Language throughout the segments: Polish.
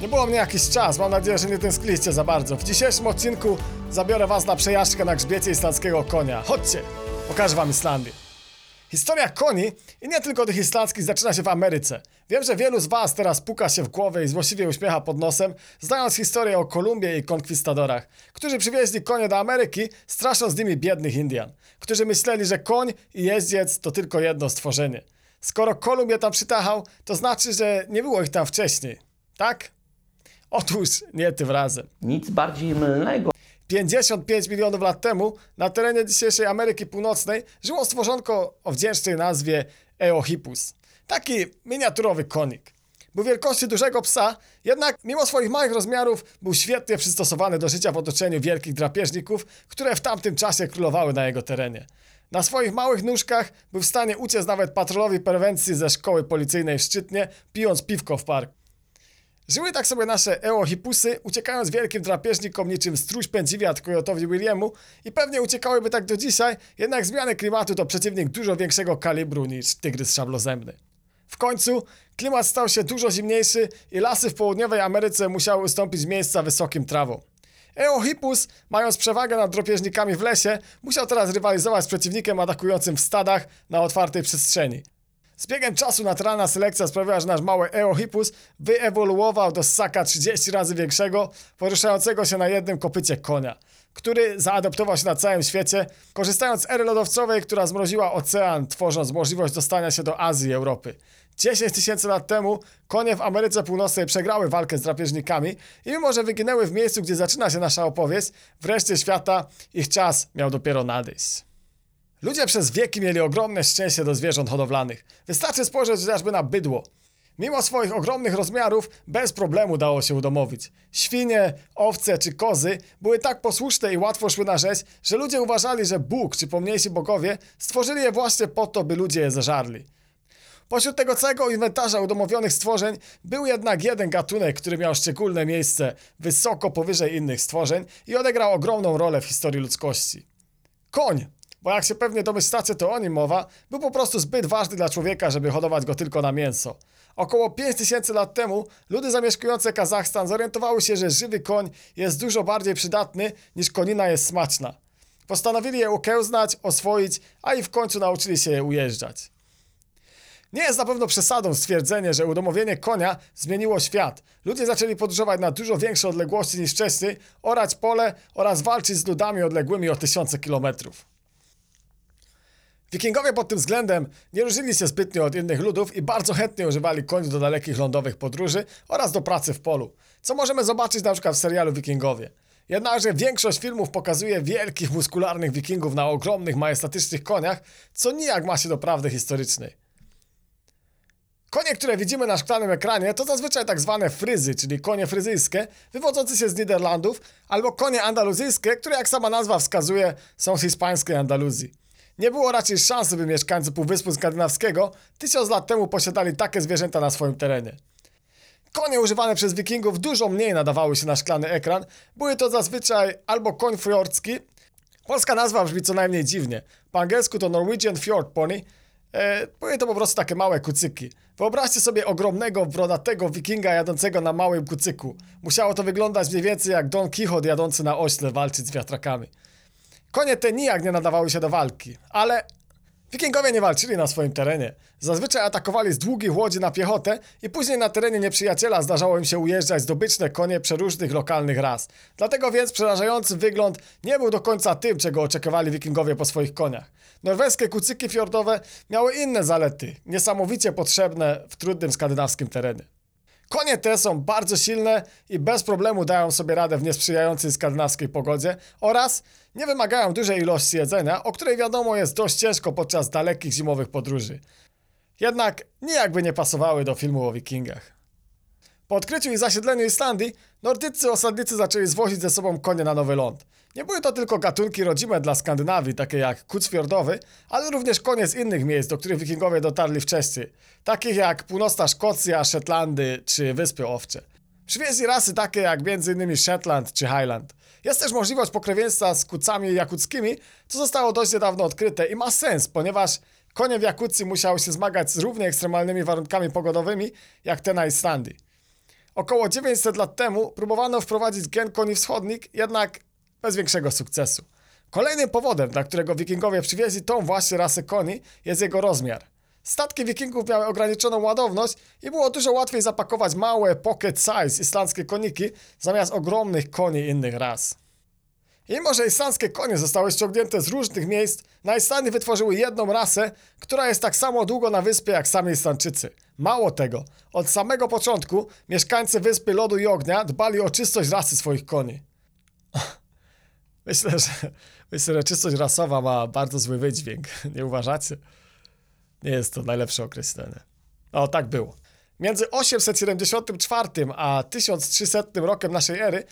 Nie było mnie jakiś czas, mam nadzieję, że nie tęskniliście za bardzo. W dzisiejszym odcinku zabiorę was na przejażdżkę na grzbiecie islandzkiego konia. Chodźcie, pokażę wam Islandię. Historia koni i nie tylko tych islandzkich zaczyna się w Ameryce. Wiem, że wielu z was teraz puka się w głowę i złośliwie uśmiecha pod nosem, znając historię o Kolumbie i konkwistadorach, którzy przywieźli konie do Ameryki, strasząc nimi biednych Indian, którzy myśleli, że koń i jeździec to tylko jedno stworzenie. Skoro Kolumb je tam przytachał, to znaczy, że nie było ich tam wcześniej. Tak? Otóż nie tym razem. Nic bardziej mylnego 55 milionów lat temu na terenie dzisiejszej Ameryki Północnej żyło stworzonko o wdzięcznej nazwie Eohippus. Taki miniaturowy konik. Był wielkości dużego psa, jednak mimo swoich małych rozmiarów był świetnie przystosowany do życia w otoczeniu wielkich drapieżników, które w tamtym czasie królowały na jego terenie. Na swoich małych nóżkach był w stanie uciec nawet patrolowi prewencji ze szkoły policyjnej w Szczytnie, pijąc piwko w parku. Żyły tak sobie nasze eohippusy, uciekając wielkim drapieżnikom niczym struś pędziwiat Coyotowi Williamu i pewnie uciekałyby tak do dzisiaj, jednak zmiany klimatu to przeciwnik dużo większego kalibru niż tygrys szablozębny. W końcu klimat stał się dużo zimniejszy i lasy w południowej Ameryce musiały ustąpić miejsca wysokim trawom. Eohippus, mając przewagę nad drapieżnikami w lesie, musiał teraz rywalizować z przeciwnikiem atakującym w stadach na otwartej przestrzeni. Z biegiem czasu naturalna selekcja sprawiła, że nasz mały Eohippus wyewoluował do ssaka 30 razy większego, poruszającego się na jednym kopycie konia, który zaadaptował się na całym świecie, korzystając z ery lodowcowej, która zmroziła ocean, tworząc możliwość dostania się do Azji i Europy. 10 tysięcy lat temu konie w Ameryce Północnej przegrały walkę z drapieżnikami i mimo, że wyginęły w miejscu, gdzie zaczyna się nasza opowieść, wreszcie świata ich czas miał dopiero nadejść. Ludzie przez wieki mieli ogromne szczęście do zwierząt hodowlanych. Wystarczy spojrzeć chociażby na bydło. Mimo swoich ogromnych rozmiarów, bez problemu dało się udomowić. Świnie, owce czy kozy były tak posłuszne i łatwo szły na rzeź, że ludzie uważali, że Bóg czy pomniejsi bogowie stworzyli je właśnie po to, by ludzie je zażarli. Pośród tego całego inwentarza udomowionych stworzeń był jednak jeden gatunek, który miał szczególne miejsce wysoko powyżej innych stworzeń i odegrał ogromną rolę w historii ludzkości. Koń, bo jak się pewnie domyślacie, to o nim mowa, był po prostu zbyt ważny dla człowieka, żeby hodować go tylko na mięso. Około 5000 lat temu ludy zamieszkujące Kazachstan zorientowały się, że żywy koń jest dużo bardziej przydatny niż konina jest smaczna. Postanowili je ukiełznać, oswoić, a i w końcu nauczyli się je ujeżdżać. Nie jest na pewno przesadą stwierdzenie, że udomowienie konia zmieniło świat. Ludzie zaczęli podróżować na dużo większe odległości niż wcześniej, orać pole oraz walczyć z ludami odległymi o tysiące kilometrów. Wikingowie pod tym względem nie różnili się zbytnio od innych ludów i bardzo chętnie używali koni do dalekich lądowych podróży oraz do pracy w polu, co możemy zobaczyć na przykład w serialu Wikingowie. Jednakże większość filmów pokazuje wielkich, muskularnych wikingów na ogromnych, majestatycznych koniach, co nijak ma się do prawdy historycznej. Konie, które widzimy na szklanym ekranie, to zazwyczaj tak zwane fryzy, czyli konie fryzyjskie, wywodzące się z Niderlandów, albo konie andaluzyjskie, które jak sama nazwa wskazuje, są z hiszpańskiej Andaluzji. Nie było raczej szansy, by mieszkańcy Półwyspu Skandynawskiego tysiąc lat temu posiadali takie zwierzęta na swoim terenie. Konie używane przez wikingów dużo mniej nadawały się na szklany ekran. Były to zazwyczaj albo koń fjordzki, polska nazwa brzmi co najmniej dziwnie. Po angielsku to Norwegian Fjord Pony, E, były to po prostu takie małe kucyki. Wyobraźcie sobie ogromnego, brodatego wikinga jadącego na małym kucyku. Musiało to wyglądać mniej więcej jak Don Quixote jadący na ośle walczyć z wiatrakami. Konie te nijak nie nadawały się do walki, ale wikingowie nie walczyli na swoim terenie. Zazwyczaj atakowali z długich łodzi na piechotę i później na terenie nieprzyjaciela zdarzało im się ujeżdżać zdobyczne konie przeróżnych lokalnych ras. Dlatego więc przerażający wygląd nie był do końca tym, czego oczekiwali wikingowie po swoich koniach. Norweskie kucyki fiordowe miały inne zalety, niesamowicie potrzebne w trudnym skandynawskim terenie. Konie te są bardzo silne i bez problemu dają sobie radę w niesprzyjającej skandynawskiej pogodzie oraz nie wymagają dużej ilości jedzenia, o której wiadomo jest dość ciężko podczas dalekich zimowych podróży. Jednak nijakby nie pasowały do filmu o wikingach. Po odkryciu i zasiedleniu Islandii, nordyccy osadnicy zaczęli zwozić ze sobą konie na nowy ląd. Nie były to tylko gatunki rodzime dla Skandynawii, takie jak kuc fiordowy, ale również konie z innych miejsc, do których wikingowie dotarli wcześniej, takich jak północna Szkocja, Szetlandy czy Wyspy Owcze. Przywieźli rasy takie jak m.in. Shetland czy Highland. Jest też możliwość pokrewieństwa z kucami jakuckimi, co zostało dość niedawno odkryte i ma sens, ponieważ konie w Jakucji musiały się zmagać z równie ekstremalnymi warunkami pogodowymi jak te na Islandii. Około 900 lat temu próbowano wprowadzić gen koni wschodnich, jednak bez większego sukcesu. Kolejnym powodem, dla którego wikingowie przywieźli tą właśnie rasę koni, jest jego rozmiar. Statki wikingów miały ograniczoną ładowność i było dużo łatwiej zapakować małe pocket size islandzkie koniki zamiast ogromnych koni innych ras. I mimo, że islandzkie konie zostały ściągnięte z różnych miejsc, na Islandii wytworzyły jedną rasę, która jest tak samo długo na wyspie jak sami Islandczycy. Mało tego, od samego początku mieszkańcy wyspy lodu i ognia dbali o czystość rasy swoich koni. Myślę, że, myślę, że czystość rasowa ma bardzo zły wydźwięk. Nie uważacie? Nie jest to najlepsze określenie. O, tak było. Między 874 a 1300 rokiem naszej ery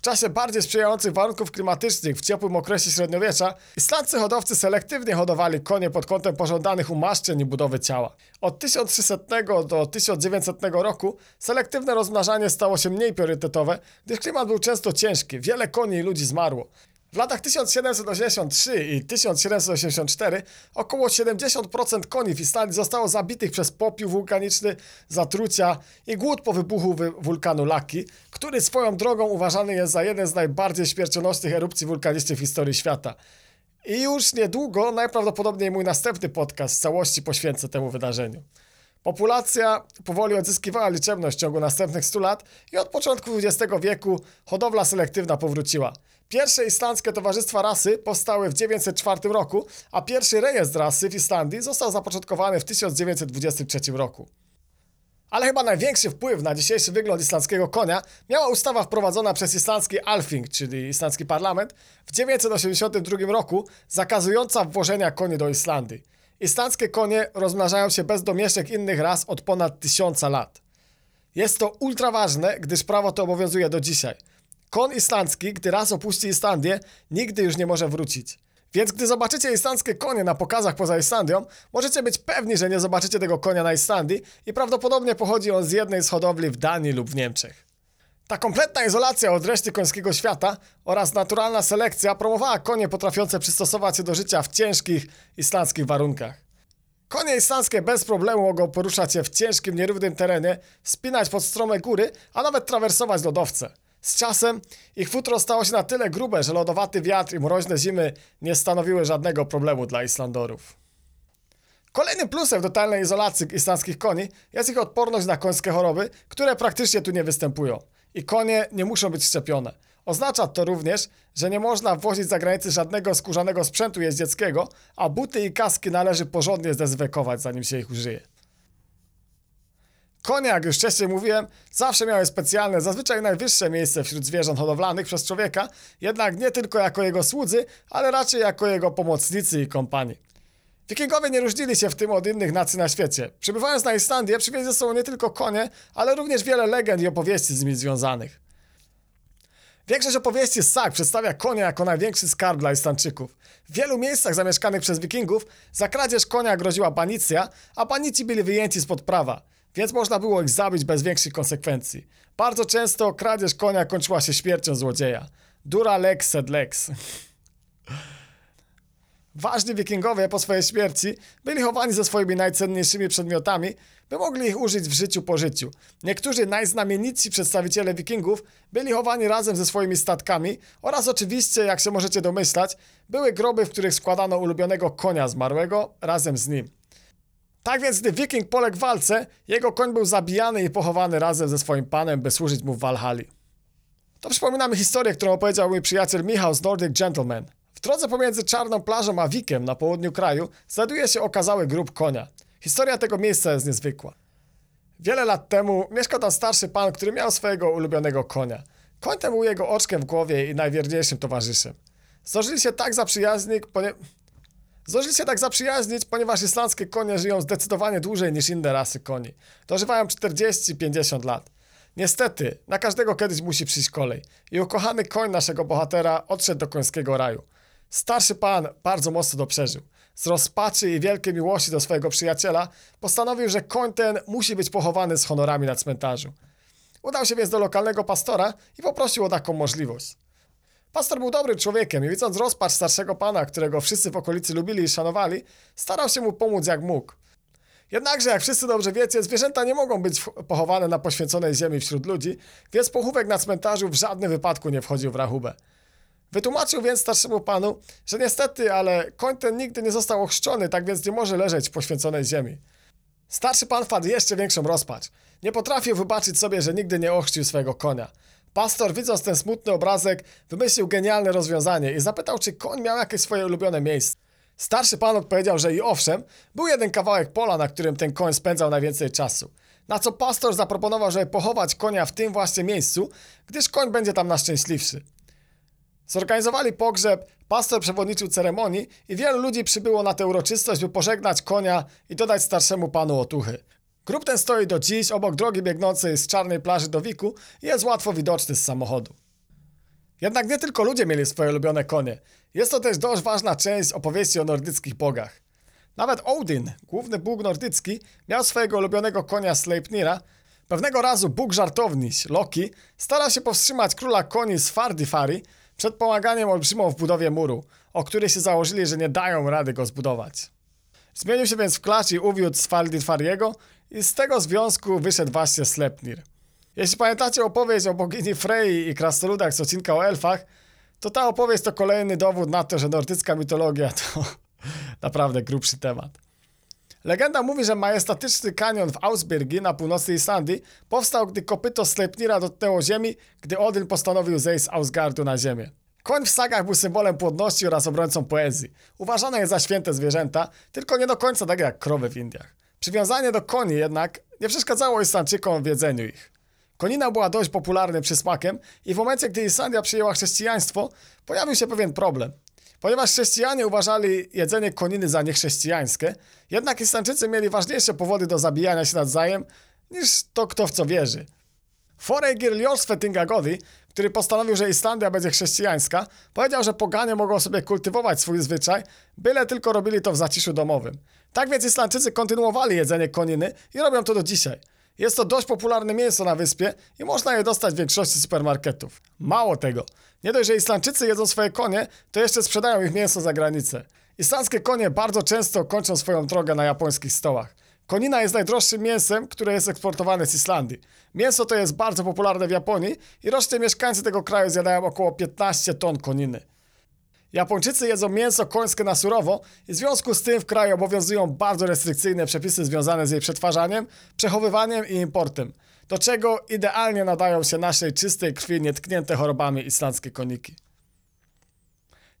w czasie bardziej sprzyjających warunków klimatycznych w ciepłym okresie średniowiecza, islandzcy hodowcy selektywnie hodowali konie pod kątem pożądanych umaszczeń i budowy ciała. Od 1300 do 1900 roku selektywne rozmnażanie stało się mniej priorytetowe, gdyż klimat był często ciężki, wiele koni i ludzi zmarło. W latach 1783 i 1784 około 70% koni w Islandii zostało zabitych przez popiół wulkaniczny, zatrucia i głód po wybuchu wulkanu Laki, który swoją drogą uważany jest za jeden z najbardziej śmiercionośnych erupcji wulkanicznych w historii świata. I już niedługo najprawdopodobniej mój następny podcast w całości poświęcę temu wydarzeniu. Populacja powoli odzyskiwała liczebność w ciągu następnych 100 lat i od początku XX wieku hodowla selektywna powróciła. Pierwsze islandzkie towarzystwa rasy powstały w 1904 roku, a pierwszy rejestr rasy w Islandii został zapoczątkowany w 1923 roku. Ale chyba największy wpływ na dzisiejszy wygląd islandzkiego konia miała ustawa wprowadzona przez islandzki Alfing, czyli islandzki parlament, w 1982 roku, zakazująca wwożenia koni do Islandii. Islandzkie konie rozmnażają się bez domieszek innych ras od ponad tysiąca lat. Jest to ultra ważne, gdyż prawo to obowiązuje do dzisiaj. Kon islandzki, gdy raz opuści Islandię, nigdy już nie może wrócić. Więc gdy zobaczycie islandzkie konie na pokazach poza Islandią, możecie być pewni, że nie zobaczycie tego konia na Islandii i prawdopodobnie pochodzi on z jednej z hodowli w Danii lub w Niemczech. Ta kompletna izolacja od reszty końskiego świata oraz naturalna selekcja promowała konie potrafiące przystosować się do życia w ciężkich islandzkich warunkach. Konie islandzkie bez problemu mogą poruszać się w ciężkim, nierównym terenie, spinać pod strome góry, a nawet trawersować lodowce. Z czasem ich futro stało się na tyle grube, że lodowaty wiatr i mroźne zimy nie stanowiły żadnego problemu dla Islandorów. Kolejnym plusem totalnej izolacji islandzkich koni jest ich odporność na końskie choroby, które praktycznie tu nie występują. I konie nie muszą być szczepione. Oznacza to również, że nie można wwozić za granicę żadnego skórzanego sprzętu jeździeckiego, a buty i kaski należy porządnie zdezynfekować, zanim się ich użyje. Konie, jak już wcześniej mówiłem, zawsze miały specjalne, zazwyczaj najwyższe miejsce wśród zwierząt hodowlanych przez człowieka, jednak nie tylko jako jego słudzy, ale raczej jako jego pomocnicy i kompanii. Wikingowie nie różnili się w tym od innych nacji na świecie. Przybywając na Islandię, przywieźli ze sobą nie tylko konie, ale również wiele legend i opowieści z nimi związanych. Większość opowieści z sag przedstawia konia jako największy skarb dla Islandczyków. W wielu miejscach zamieszkanych przez wikingów za kradzież konia groziła banicja, a banici byli wyjęci spod prawa więc można było ich zabić bez większych konsekwencji. Bardzo często kradzież konia kończyła się śmiercią złodzieja. Dura lex sed lex. Ważni wikingowie po swojej śmierci byli chowani ze swoimi najcenniejszymi przedmiotami, by mogli ich użyć w życiu po życiu. Niektórzy najznamienitsi przedstawiciele wikingów byli chowani razem ze swoimi statkami oraz oczywiście, jak się możecie domyślać, były groby, w których składano ulubionego konia zmarłego razem z nim. Tak więc, gdy wiking poległ w walce, jego koń był zabijany i pochowany razem ze swoim panem, by służyć mu w Walhali. To przypominamy historię, którą opowiedział mój przyjaciel Michał z Nordic Gentleman. W drodze pomiędzy Czarną Plażą a Wikiem na południu kraju znajduje się okazały grób konia. Historia tego miejsca jest niezwykła. Wiele lat temu mieszkał tam starszy pan, który miał swojego ulubionego konia. Koń ten był jego oczkiem w głowie i najwierniejszym towarzyszem. Zdążyli się tak zaprzyjaźnić, ponieważ Zdążyli się tak zaprzyjaźnić, ponieważ islandzkie konie żyją zdecydowanie dłużej niż inne rasy koni. Dożywają 40-50 lat. Niestety, na każdego kiedyś musi przyjść kolej. I ukochany koń naszego bohatera odszedł do końskiego raju. Starszy pan bardzo mocno to przeżył. Z rozpaczy i wielkiej miłości do swojego przyjaciela postanowił, że koń ten musi być pochowany z honorami na cmentarzu. Udał się więc do lokalnego pastora i poprosił o taką możliwość. Pastor był dobrym człowiekiem i widząc rozpacz starszego pana, którego wszyscy w okolicy lubili i szanowali, starał się mu pomóc jak mógł. Jednakże, jak wszyscy dobrze wiecie, zwierzęta nie mogą być pochowane na poświęconej ziemi wśród ludzi, więc pochówek na cmentarzu w żadnym wypadku nie wchodził w rachubę. Wytłumaczył więc starszemu panu, że niestety, ale koń ten nigdy nie został ochrzczony, tak więc nie może leżeć w poświęconej ziemi. Starszy pan wpadł jeszcze większą rozpacz. Nie potrafił wybaczyć sobie, że nigdy nie ochrzcił swojego konia. Pastor, widząc ten smutny obrazek, wymyślił genialne rozwiązanie i zapytał, czy koń miał jakieś swoje ulubione miejsce. Starszy pan odpowiedział, że i owszem, był jeden kawałek pola, na którym ten koń spędzał najwięcej czasu. Na co pastor zaproponował, żeby pochować konia w tym właśnie miejscu, gdyż koń będzie tam najszczęśliwszy. Zorganizowali pogrzeb, pastor przewodniczył ceremonii i wielu ludzi przybyło na tę uroczystość, by pożegnać konia i dodać starszemu panu otuchy. Grób ten stoi do dziś obok drogi biegnącej z czarnej plaży do Wiku i jest łatwo widoczny z samochodu. Jednak nie tylko ludzie mieli swoje ulubione konie. Jest to też dość ważna część opowieści o nordyckich bogach. Nawet Odin, główny bóg nordycki, miał swojego ulubionego konia Sleipnira. Pewnego razu bóg żartowniś, Loki, starał się powstrzymać króla koni z Fardifari przed pomaganiem olbrzymom w budowie muru, o który się założyli, że nie dają rady go zbudować. Zmienił się więc w klacz i uwiódł z Fardifariego i z tego związku wyszedł właśnie Sleipnir. Jeśli pamiętacie opowieść o bogini Frey i krasnoludach z odcinka o elfach, to ta opowieść to kolejny dowód na to, że nordycka mitologia to naprawdę grubszy temat. Legenda mówi, że majestatyczny kanion w Ausbyrgi na północy Islandii powstał, gdy kopyto Sleipnira dotknęło ziemi, gdy Odyn postanowił zejść z Ausgardu na ziemię. Koń w sagach był symbolem płodności oraz obrońcą poezji. Uważane jest za święte zwierzęta, tylko nie do końca tak jak krowy w Indiach. Przywiązanie do koni jednak nie przeszkadzało Islandczykom w jedzeniu ich. Konina była dość popularnym przysmakiem i w momencie, gdy Islandia przyjęła chrześcijaństwo, pojawił się pewien problem. Ponieważ chrześcijanie uważali jedzenie koniny za niechrześcijańskie, jednak Islandczycy mieli ważniejsze powody do zabijania się nawzajem niż to, kto w co wierzy. Foreigir Ljorsvetingagodi, który postanowił, że Islandia będzie chrześcijańska, powiedział, że poganie mogą sobie kultywować swój zwyczaj, byle tylko robili to w zaciszu domowym. Tak więc Islandczycy kontynuowali jedzenie koniny i robią to do dzisiaj. Jest to dość popularne mięso na wyspie i można je dostać w większości supermarketów. Mało tego, nie dość, że Islandczycy jedzą swoje konie, to jeszcze sprzedają ich mięso za granicę. Islandzkie konie bardzo często kończą swoją drogę na japońskich stołach. Konina jest najdroższym mięsem, które jest eksportowane z Islandii. Mięso to jest bardzo popularne w Japonii i rocznie mieszkańcy tego kraju zjadają około 15 ton koniny. Japończycy jedzą mięso końskie na surowo i w związku z tym w kraju obowiązują bardzo restrykcyjne przepisy związane z jej przetwarzaniem, przechowywaniem i importem, do czego idealnie nadają się naszej czystej krwi nietknięte chorobami islandzkie koniki.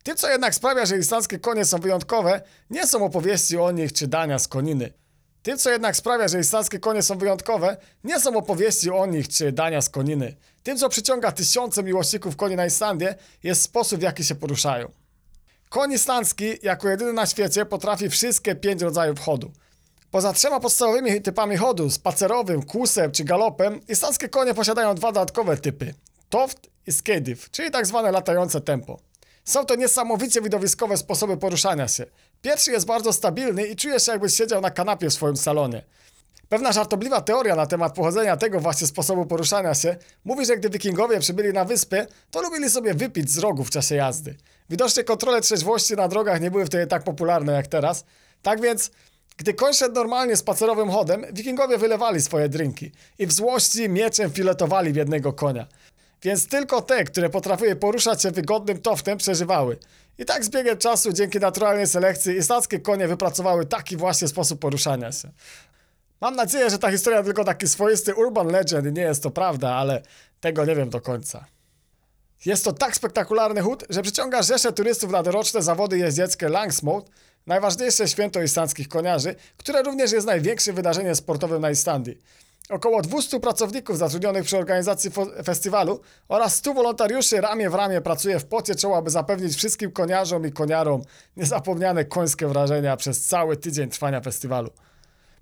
Tym, co jednak sprawia, że islandzkie konie są wyjątkowe, nie są opowieści o nich czy dania z koniny. Tym, co jednak sprawia, że islandzkie konie są wyjątkowe, nie są opowieści o nich czy dania z koniny. Tym, co przyciąga tysiące miłośników koni na Islandię, jest sposób, w jaki się poruszają. Koń islandzki, jako jedyny na świecie, potrafi wszystkie pięć rodzajów chodu. Poza trzema podstawowymi typami chodu, spacerowym, kłusem czy galopem, islandzkie konie posiadają dwa dodatkowe typy. Toft i skediv, czyli tak zwane latające tempo. Są to niesamowicie widowiskowe sposoby poruszania się. Pierwszy jest bardzo stabilny i czujesz się jakbyś siedział na kanapie w swoim salonie. Pewna żartobliwa teoria na temat pochodzenia tego właśnie sposobu poruszania się mówi, że gdy wikingowie przybyli na wyspę, to lubili sobie wypić z rogu w czasie jazdy. Widocznie kontrole trzeźwości na drogach nie były wtedy tak popularne jak teraz. Tak więc, gdy koń szedł normalnie spacerowym chodem, wikingowie wylewali swoje drinki i w złości mieczem filetowali w jednego konia. Więc tylko te, które potrafiły poruszać się wygodnym toftem, przeżywały. I tak z biegiem czasu, dzięki naturalnej selekcji, islandzkie konie wypracowały taki właśnie sposób poruszania się. Mam nadzieję, że ta historia tylko taki swoisty urban legend i nie jest to prawda, ale tego nie wiem do końca. Jest to tak spektakularny chód, że przyciąga rzesze turystów na doroczne zawody jeździeckie Langsmouth, najważniejsze święto islandzkich koniarzy, które również jest największym wydarzeniem sportowym na Islandii. Około 200 pracowników zatrudnionych przy organizacji festiwalu oraz 100 wolontariuszy ramię w ramię pracuje w pocie czoła, aby zapewnić wszystkim koniarzom i koniarom niezapomniane końskie wrażenia przez cały tydzień trwania festiwalu.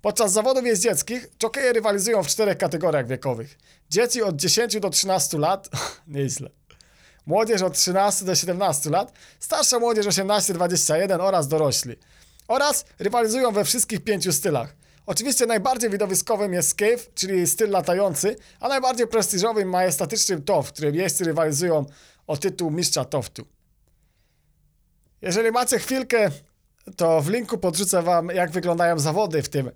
Podczas zawodów jeździeckich jokeje rywalizują w czterech kategoriach wiekowych. Dzieci od 10 do 13 lat, nieźle. Młodzież od 13 do 17 lat, starsza młodzież 18-21 oraz dorośli. Oraz rywalizują we wszystkich pięciu stylach. Oczywiście najbardziej widowiskowym jest cave, czyli styl latający, a najbardziej prestiżowym majestatycznym tof, którym jeźdźcy rywalizują o tytuł mistrza toftu. Jeżeli macie chwilkę, to w linku podrzucę wam, jak wyglądają zawody w tym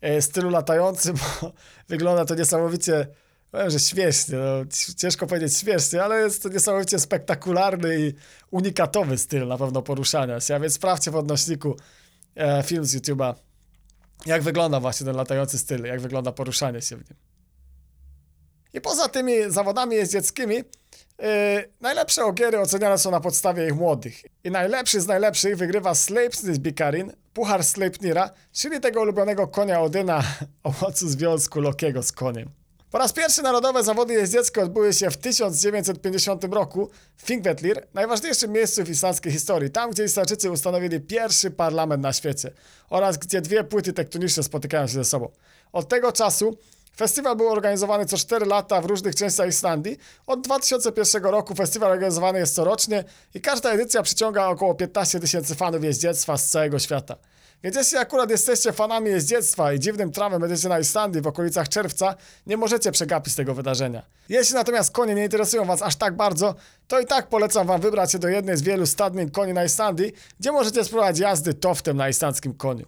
e, stylu latającym, bo wygląda to niesamowicie, powiem, że śmiesznie, no, ciężko powiedzieć śmiesznie, ale jest to niesamowicie spektakularny i unikatowy styl na pewno poruszania się, a więc sprawdźcie w odnośniku e, film z YouTube'a, jak wygląda właśnie ten latający styl, jak wygląda poruszanie się w nim. I poza tymi zawodami jeździeckimi, yy, najlepsze ogiery oceniane są na podstawie ich młodych. I najlepszy z najlepszych wygrywa Sleipnir Bikarin, puchar Sleipnira, czyli tego ulubionego konia Odyna o mocy związku Lokiego z koniem. Po raz pierwszy narodowe zawody jeździeckie odbyły się w 1950 roku w Þingvellir, najważniejszym miejscu w islandzkiej historii, tam gdzie Islandczycy ustanowili pierwszy parlament na świecie oraz gdzie dwie płyty tektoniczne spotykają się ze sobą. Od tego czasu Festiwal był organizowany co 4 lata w różnych częściach Islandii. Od 2001 roku festiwal organizowany jest corocznie i każda edycja przyciąga około 15 tysięcy fanów jeździectwa z całego świata. Więc jeśli akurat jesteście fanami jeździectwa i dziwnym trawem będziecie na Islandii w okolicach czerwca, nie możecie przegapić tego wydarzenia. Jeśli natomiast konie nie interesują was aż tak bardzo, to i tak polecam wam wybrać się do jednej z wielu stadnin koni na Islandii, gdzie możecie spróbować jazdy toftem na islandzkim koniu.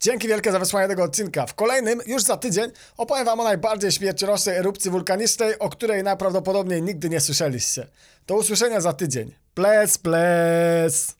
Dzięki wielkie za wysłanie tego odcinka. W kolejnym, już za tydzień, opowiem wam o najbardziej śmiercionośnej erupcji wulkanicznej, o której najprawdopodobniej nigdy nie słyszeliście. Do usłyszenia za tydzień. Ples, ples!